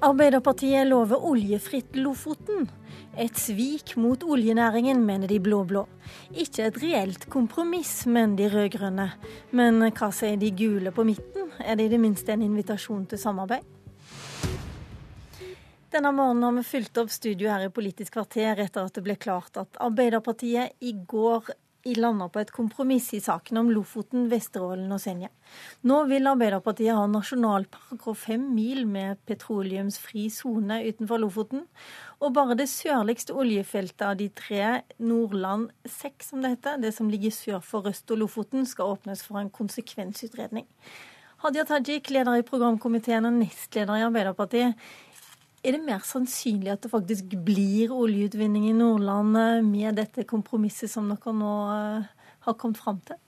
Arbeiderpartiet lover oljefritt Lofoten. Et svik mot oljenæringen, mener de blå-blå. Ikke et reelt kompromiss, mener de rød-grønne. Men hva sier de gule på midten? Er det i det minste en invitasjon til samarbeid? Denne morgenen har vi fylt opp studio her i Politisk kvarter etter at det ble klart at Arbeiderpartiet i går landa på et kompromiss i saken om Lofoten, Vesterålen og Senja. Nå vil Arbeiderpartiet ha nasjonalpark og fem mil med petroleumsfri sone utenfor Lofoten. Og bare det sørligste oljefeltet av de tre, Nordland 6 som det heter, det som ligger sør for Røst og Lofoten, skal åpnes for en konsekvensutredning. Hadia Tajik, leder i programkomiteen og nestleder i Arbeiderpartiet. Er det mer sannsynlig at det faktisk blir oljeutvinning i Nordland med dette kompromisset som dere nå eh, har kommet fram til?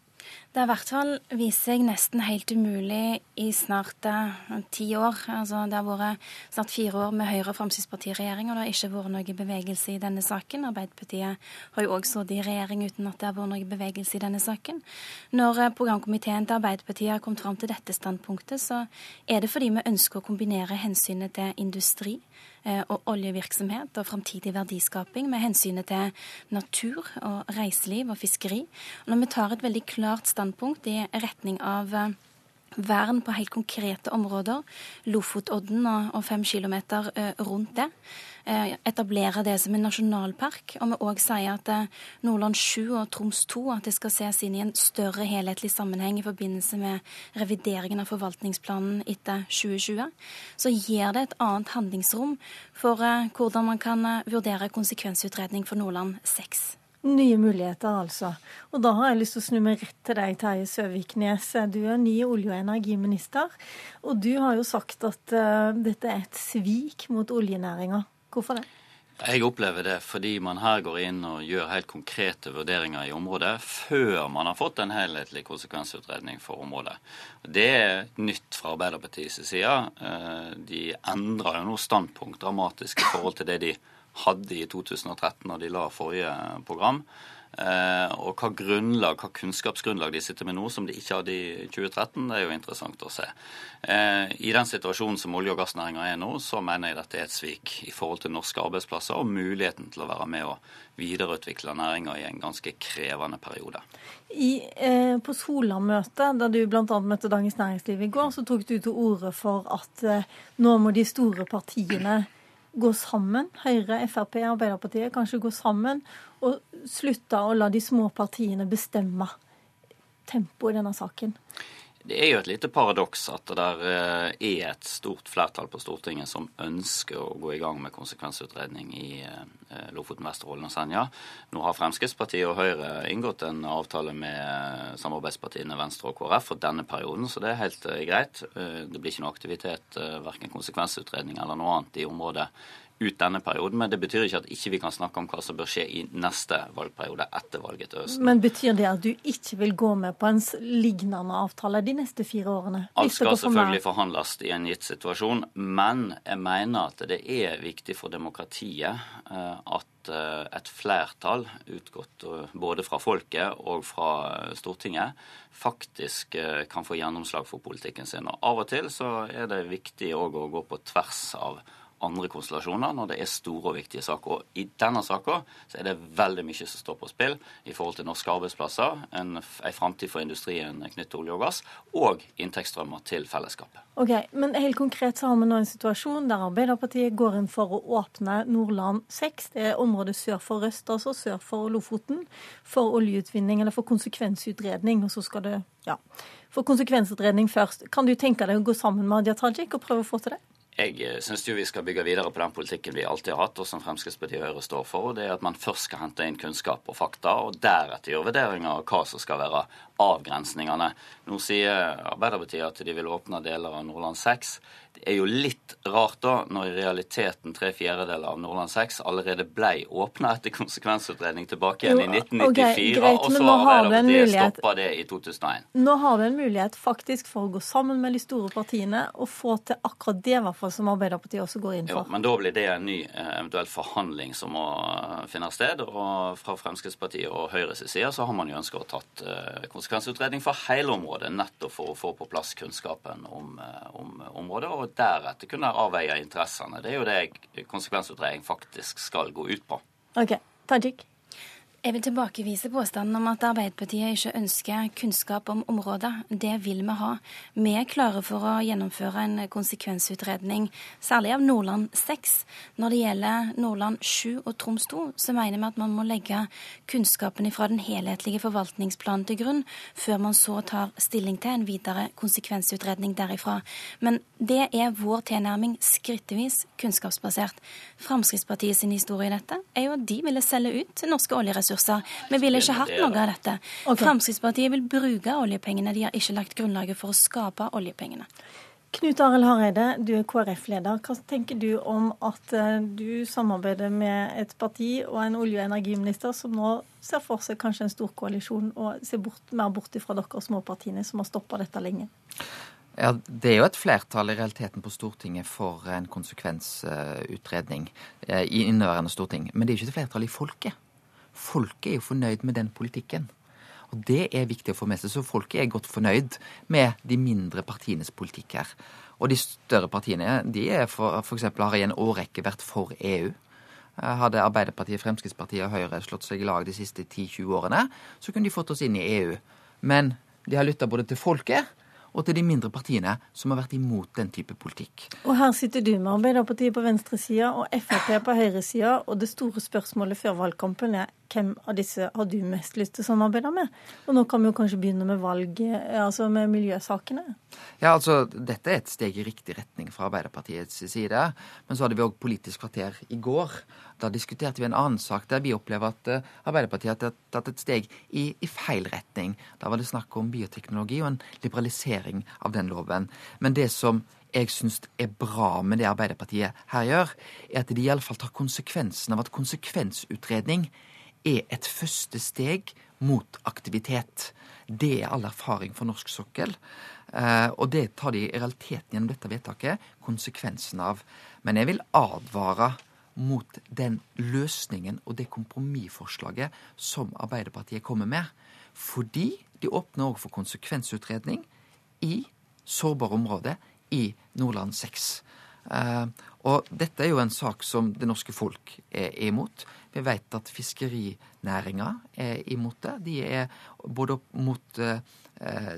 Det har i hvert fall vist seg nesten helt umulig i snart uh, ti år. Altså, det har vært snart fire år med Høyre- og Fremskrittspartiregjering, og det har ikke vært noe bevegelse i denne saken. Arbeiderpartiet har jo òg sittet i regjering uten at det har vært noe bevegelse i denne saken. Når uh, programkomiteen til Arbeiderpartiet har kommet fram til dette standpunktet, så er det fordi vi ønsker å kombinere hensynet til industri Eh, og oljevirksomhet og framtidig verdiskaping med hensynet til natur og reiseliv og fiskeri. Når vi tar et veldig klart standpunkt i retning av eh, vern på helt konkrete områder, Lofotodden og fem kilometer eh, rundt det, Eh, etablere det som en nasjonalpark. Og vi òg sier at Nordland 7 og Troms 2 at det skal ses inn i en større helhetlig sammenheng i forbindelse med revideringen av forvaltningsplanen etter 2020, så gir det et annet handlingsrom for hvordan man kan vurdere konsekvensutredning for Nordland 6. Nye muligheter, altså. Og da har jeg lyst til å snu meg rett til deg, Terje Søviknes. Du er ny olje- og energiminister, og du har jo sagt at uh, dette er et svik mot oljenæringa. Hvorfor det? Jeg opplever det fordi man her går inn og gjør helt konkrete vurderinger i området før man har fått en helhetlig konsekvensutredning for området. Det er nytt fra Arbeiderpartiets side. Eh, de endrer jo nå standpunkt dramatisk i forhold til det de hadde i 2013 når de la forrige program. Eh, og hva grunnlag, hva kunnskapsgrunnlag de sitter med nå som de ikke hadde i 2013, det er jo interessant å se. Eh, I den situasjonen som olje- og gassnæringa er nå, så mener jeg dette er et svik i forhold til norske arbeidsplasser og muligheten til å være med og videreutvikle næringa i en ganske krevende periode. I, eh, på Sola-møtet, da du bl.a. møtte Dagens Næringsliv i går, så tok du til orde for at eh, nå må de store partiene gå sammen, Høyre, Frp, Arbeiderpartiet, kanskje gå sammen og slutte å la de små partiene bestemme tempoet i denne saken? Det er jo et lite paradoks at det der eh, er et stort flertall på Stortinget som ønsker å gå i gang med konsekvensutredning i eh, Lofoten, Vesterålen og Senja. Nå har Fremskrittspartiet og Høyre inngått en avtale med samarbeidspartiene Venstre og KrF for denne perioden, så det er helt eh, greit. Det blir ikke noe aktivitet, verken konsekvensutredning eller noe annet i området ut denne perioden. Men det betyr ikke at ikke vi kan snakke om hva som bør skje i neste valgperiode etter valget til høsten. Men betyr det at du ikke vil gå med på en lignende avtale de neste fire årene? Alt skal selvfølgelig forhandles i en gitt situasjon, men jeg mener at det er viktig for demokratiet eh, at eh, et flertall, utgått eh, både fra folket og fra Stortinget, faktisk kan få gjennomslag for politikken sin. Og Av og til så er det viktig å gå på tvers av andre konstellasjoner når det er store og viktige saker. Og I denne så er det veldig mye som står på spill i forhold til norske arbeidsplasser, en, en framtid for industrien knyttet til olje og gass, og inntektsstrømmer til fellesskapet. Ok, Men helt konkret så har vi nå en situasjon der Arbeiderpartiet går inn for å åpne Nordland 6, det er området sør for Røst, altså sør for Lofoten, for oljeutvinning eller for konsekvensutredning. Og så skal det, ja, for konsekvensutredning først. Kan du tenke deg å gå sammen med Hadia Tajik og prøve å få til det? Jeg eh, syns vi skal bygge videre på den politikken vi alltid har hatt, og som Fremskrittspartiet og Høyre står for. og Det er at man først skal hente inn kunnskap og fakta, og deretter gjøre vurderinger av hva som skal være avgrensningene. Nå sier Arbeiderpartiet at de vil åpne deler av Nordland 6. Det er jo litt rart da, når i realiteten tre fjerdedeler av Nordland 6 allerede ble åpna etter konsekvensutredning tilbake igjen jo, i 1994, okay, greit, og så har Arbeiderpartiet stoppa det i 2001. Nå har vi en mulighet faktisk for å gå sammen med de store partiene og få til akkurat det, i hvert fall som Arbeiderpartiet også går inn for. Jo, men da blir det en ny eh, eventuell forhandling som må eh, finne sted. Og fra Fremskrittspartiet og Høyres side så har man jo ønska å tatt konsekvenser konsekvensutredning for hele området, nettopp for å få på plass kunnskapen om, eh, om området, og deretter kunne avveie interessene. Det er jo det konsekvensutredning faktisk skal gå ut på. Ok, Tajik? Jeg vil tilbakevise påstanden om at Arbeiderpartiet ikke ønsker kunnskap om området. Det vil vi ha. Vi er klare for å gjennomføre en konsekvensutredning, særlig av Nordland 6. Når det gjelder Nordland 7 og Troms 2, så mener vi at man må legge kunnskapen fra den helhetlige forvaltningsplanen til grunn, før man så tar stilling til en videre konsekvensutredning derifra. Men det er vår tilnærming skrittvis kunnskapsbasert. Fremskrittspartiet sin historie i dette er jo at de ville selge ut norske oljeressurser ressurser. Vi ville ikke hatt noe av dette. Okay. Fremskrittspartiet vil bruke oljepengene. De har ikke lagt grunnlaget for å skape oljepengene. Knut Arild Hareide, du er KrF-leder. Hva tenker du om at eh, du samarbeider med et parti og en olje- og energiminister som nå ser for seg kanskje en stor koalisjon, og ser bort, mer bort fra dere småpartiene som har stoppa dette lenge? Ja, Det er jo et flertall i realiteten på Stortinget for en konsekvensutredning eh, i inneværende storting. Men det er ikke et flertall i folket. Folket er jo fornøyd med den politikken. Og Det er viktig å få med seg. Så folket er godt fornøyd med de mindre partienes politikk her. Og de større partiene de er for, for eksempel, har i en årrekke vært for EU. Hadde Arbeiderpartiet, Fremskrittspartiet og Høyre slått seg i lag de siste 10-20 årene, så kunne de fått oss inn i EU. Men de har lytta både til folket og til de mindre partiene som har vært imot den type politikk. Og her sitter du med Arbeiderpartiet på venstresida og Frp på høyresida, og det store spørsmålet før valgkampen er hvem av disse har du mest lyst til å samarbeide med? Og nå kan vi jo kanskje begynne med valget, altså med miljøsakene. Ja, altså dette er et steg i riktig retning fra Arbeiderpartiets side. Men så hadde vi òg Politisk kvarter i går. Da diskuterte vi en annen sak der vi opplever at eh, Arbeiderpartiet har tatt et steg i, i feil retning. Da var det snakk om bioteknologi og en liberalisering av den loven. Men det som jeg syns er bra med det Arbeiderpartiet her gjør, er at de iallfall tar konsekvensen av at konsekvensutredning er et første steg mot aktivitet. Det er all erfaring for norsk sokkel. Eh, og det tar de i realiteten gjennom dette vedtaket konsekvensen av. Men jeg vil advare mot den løsningen og det kompromissforslaget som Arbeiderpartiet kommer med. Fordi de åpner òg for konsekvensutredning i sårbare områder i Nordland 6. Uh, og dette er jo en sak som det norske folk er imot. Vi vet at fiskerinæringa er imot det. De er både mot eh,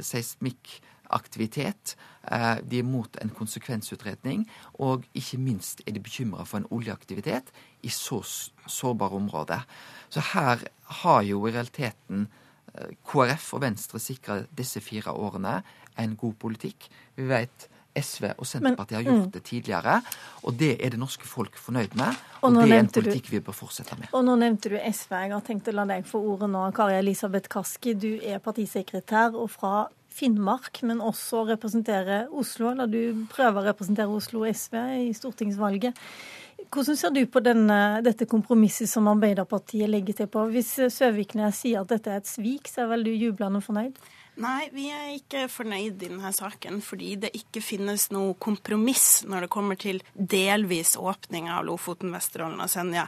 seismikkaktivitet, eh, de er mot en konsekvensutredning, og ikke minst er de bekymra for en oljeaktivitet i så sårbare områder. Så her har jo i realiteten KrF og Venstre sikra disse fire årene en god politikk. Vi vet SV og Senterpartiet har gjort mm. det tidligere, og det er det norske folk fornøyd med. Og, og det er en politikk vi bør fortsette med. Og nå nevnte du SV. Jeg har tenkt å la deg få ordet nå. Kari Elisabeth Kaski, du er partisekretær og fra Finnmark, men også representerer Oslo, eller du prøver å representere Oslo SV i stortingsvalget. Hvordan ser du på denne, dette kompromisset som Arbeiderpartiet legger til på? Hvis Søviknes sier at dette er et svik, så er vel du jublende fornøyd? Nei, vi er ikke fornøyd i denne saken fordi det ikke finnes noe kompromiss når det kommer til delvis åpning av Lofoten, Vesterålen og Senja.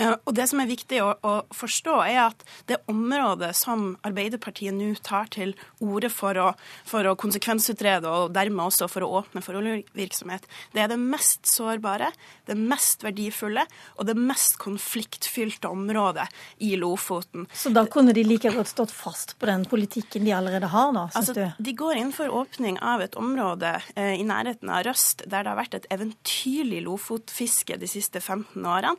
Eh, og det som er viktig å, å forstå, er at det området som Arbeiderpartiet nå tar til orde for å, for å konsekvensutrede og dermed også for å åpne for oljevirksomhet, det er det mest sårbare, det mest verdifulle og det mest konfliktfylte området i Lofoten. Så da kunne de like godt stått fast på den politikken de allerede har nå, syns altså, du? De går inn for åpning av et område eh, i nærheten av Røst der det har vært et eventyrlig lofotfiske de siste 15 årene.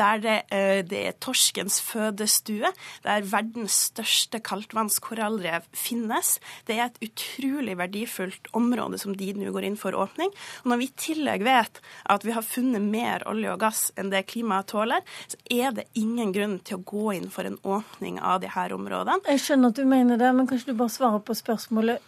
Der det, eh, det er torskens fødestue, der verdens største kaldtvannskorallrev finnes. Det er et utrolig verdifullt område som de nå går inn for åpning. Og når vi i tillegg vet at vi har funnet mer olje og gass enn det klimaet tåler, så er det ingen grunn til å gå inn for en åpning av de her områdene. Jeg skjønner at du mener det, men kanskje du bare svarer på spørsmålet.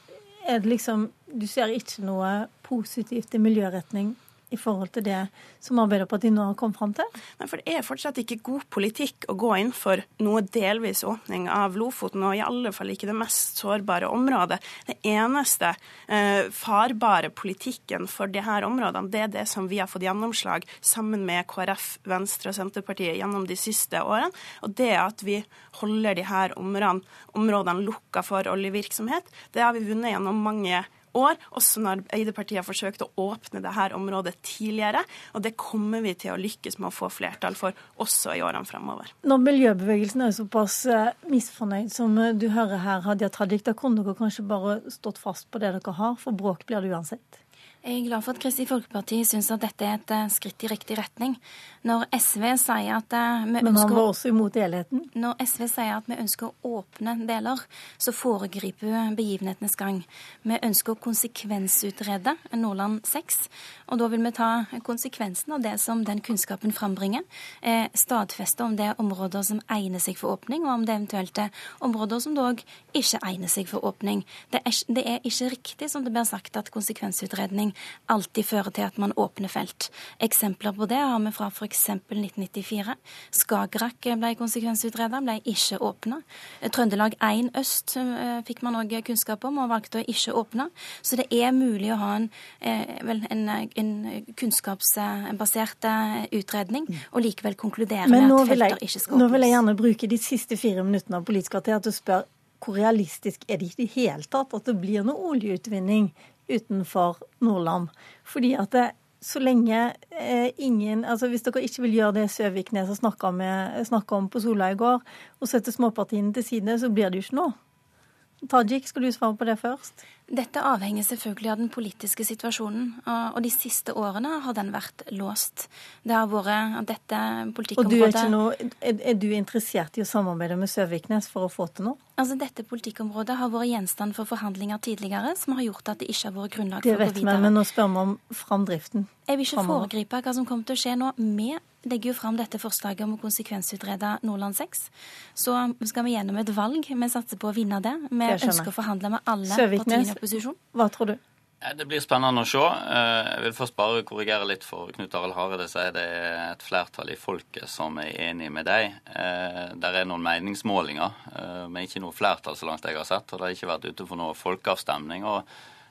Er det liksom Du ser ikke noe positivt i miljøretning i forhold til det som Arbeiderpartiet nå har kommet fram til? Nei, for Det er fortsatt ikke god politikk å gå inn for noe delvis åpning av Lofoten, og i alle fall ikke det mest sårbare området. Det eneste eh, farbare politikken for disse områdene, det er det som vi har fått gjennomslag sammen med KrF, Venstre og Senterpartiet gjennom de siste årene. Og det at vi holder disse områdene, områdene lukka for oljevirksomhet, det har vi vunnet gjennom mange år også når Arbeiderpartiet har forsøkt å åpne dette området tidligere. Og det kommer vi til å lykkes med å få flertall for også i årene fremover. Når miljøbevegelsen er såpass eh, misfornøyd som eh, du hører her, Hadia Tajik, da kunne dere kanskje bare stått fast på det dere har, for bråk blir det uansett? Jeg er glad for at Kristelig Folkeparti syns at dette er et eh, skritt i riktig retning. Når SV sier at eh, vi ønsker Men han var også imot helheten? Når SV sier at vi ønsker å åpne deler, så foregriper vi begivenhetenes gang. Vi ønsker å konsekvensutrede Nordland 6, og da vil vi ta konsekvensen av det som den kunnskapen frambringer. Eh, stadfeste om det er områder som egner seg for åpning, og om det eventuelt er områder som dog ikke egner seg for åpning. Det er, det er ikke riktig, som det blir sagt, at konsekvensutredning alltid fører til at man åpner felt. Eksempler på det har vi fra f.eks. 1994. Skagerrak ble konsekvensutredet, ble ikke åpna. Trøndelag 1 øst eh, fikk man òg kunnskap om, og valgte å ikke åpne. Så det er mulig å ha en, eh, en, en kunnskapsbasert eh, utredning, og likevel konkludere med at felter ikke skal åpnes. Nå vil jeg gjerne bruke de siste fire minuttene av Politisk kvarter til å spørre hvor realistisk er det i det hele tatt at det blir noe oljeutvinning utenfor Nordland. Fordi at det, så lenge eh, ingen altså Hvis dere ikke vil gjøre det Søviknes snakka om på Sola i går, og sette småpartiene til side, så blir det jo ikke noe. Tajik, skal du svare på det først? Dette avhenger selvfølgelig av den politiske situasjonen. Og de siste årene har den vært låst. Det har vært dette politikkområdet Og du er, noe, er, er, du interessert i å samarbeide med Søviknes for å få til noe? Altså, Dette politikkområdet har vært gjenstand for forhandlinger tidligere som har gjort at det ikke har vært grunnlag for å gå videre. Det vet vi, men nå spør vi om framdriften. Jeg vil ikke foregripe hva som kommer til å skje nå. Vi legger jo fram dette forslaget om å konsekvensutrede Nordland 6. Så skal vi gjennom et valg. Vi satser på å vinne det. Vi ønsker å forhandle med alle partiene i opposisjon. Hva tror du? Det blir spennende å se. Eh, jeg vil først bare korrigere litt for Knut Arild Hareide det er et flertall i folket som er enig med deg. Eh, der er noen meningsmålinger, eh, men ikke noe flertall så langt jeg har sett. Og det har ikke vært ute for noe folkeavstemning. og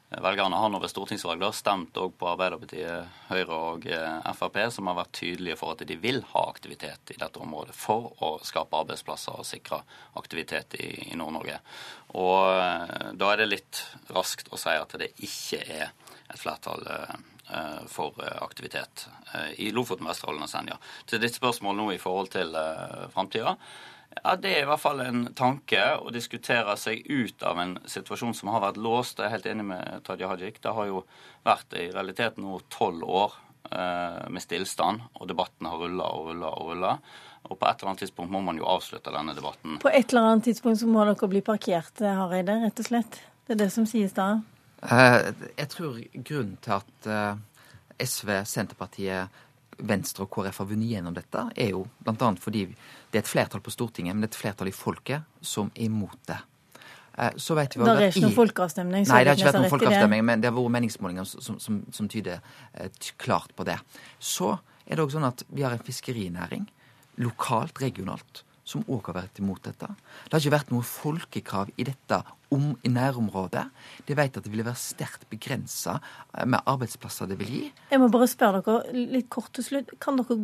Velgerne har nå ved stortingsvalg stemt òg på Arbeiderpartiet, Høyre og eh, Frp, som har vært tydelige for at de vil ha aktivitet i dette området for å skape arbeidsplasser og sikre aktivitet i, i Nord-Norge. Og eh, Da er det litt raskt å si at det ikke er et flertall eh, for aktivitet i Lofoten, Vesterålen og Senja. Til ditt spørsmål nå i forhold til framtida. Ja, Det er i hvert fall en tanke å diskutere seg ut av en situasjon som har vært låst. Jeg er helt enig med Tadia Hajik. Det har jo vært i realiteten nå tolv år eh, med stillstand, og debatten har rulla og rulla og rulla. Og på et eller annet tidspunkt må man jo avslutte denne debatten. På et eller annet tidspunkt så må dere bli parkert, Hareide, rett og slett? Det er det som sies da? Eh, jeg tror grunnen til at eh, SV, Senterpartiet, Venstre og KrF har vunnet gjennom dette, er jo bl.a. fordi det er et flertall på Stortinget, men det er et flertall i folket som er imot det. Eh, så vet vi det er ikke noen folkeavstemning? Nei, det har ikke vært noen folkeavstemning, men det har vært meningsmålinger som, som, som tyder eh, klart på det. Så er det òg sånn at vi har en fiskerinæring, lokalt, regionalt, som òg har vært imot dette. Det har ikke vært noe folkekrav i dette om, i nærområdet. De vet at det vil være sterkt begrensa eh, med arbeidsplasser det vil gi. Jeg må bare spørre dere litt kort til slutt. Kan dere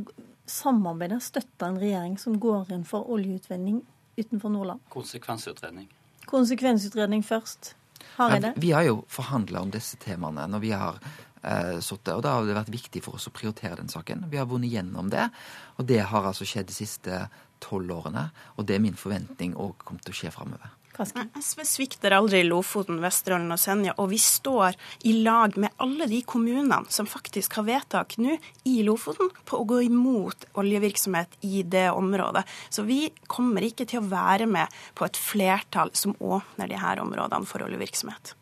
samarbeide, støtte en regjering som går inn for oljeutvinning utenfor Nordland? Konsekvensutredning. Konsekvensutredning først. Har jeg det? Vi har jo forhandla om disse temaene når vi har eh, sittet, og da har det vært viktig for oss å prioritere den saken. Vi har vunnet gjennom det, og det har altså skjedd de siste tolv årene. Og det er min forventning òg kommer til å skje framover. SV svikter aldri Lofoten, Vesterålen og Senja, og vi står i lag med alle de kommunene som faktisk har vedtak nå i Lofoten på å gå imot oljevirksomhet i det området. Så vi kommer ikke til å være med på et flertall som åpner de her områdene for oljevirksomhet.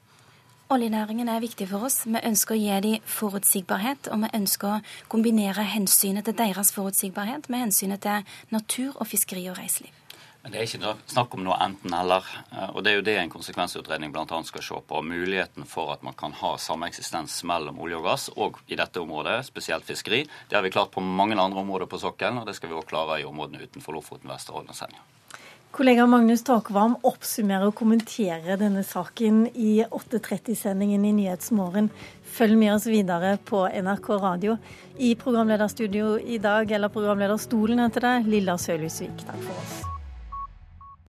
Oljenæringen er viktig for oss. Vi ønsker å gi dem forutsigbarhet, og vi ønsker å kombinere hensynet til deres forutsigbarhet med hensynet til natur og fiskeri og reiseliv. Det er ikke snakk om noe enten-eller. Eh, og Det er jo det en konsekvensutredning bl.a. skal se på. Muligheten for at man kan ha sameksistens mellom olje og gass, og i dette området, spesielt fiskeri. Det har vi klart på mange andre områder på sokkelen, og det skal vi også klare i områdene utenfor Lofoten, Vesterålen og Senja. Kollega Magnus Takvam oppsummerer og kommenterer denne saken i 8.30-sendingen i Nyhetsmorgen. Følg med oss videre på NRK radio. I programlederstudio i dag, eller programlederstolen heter det, Lilla Sølhusvik. Takk for oss.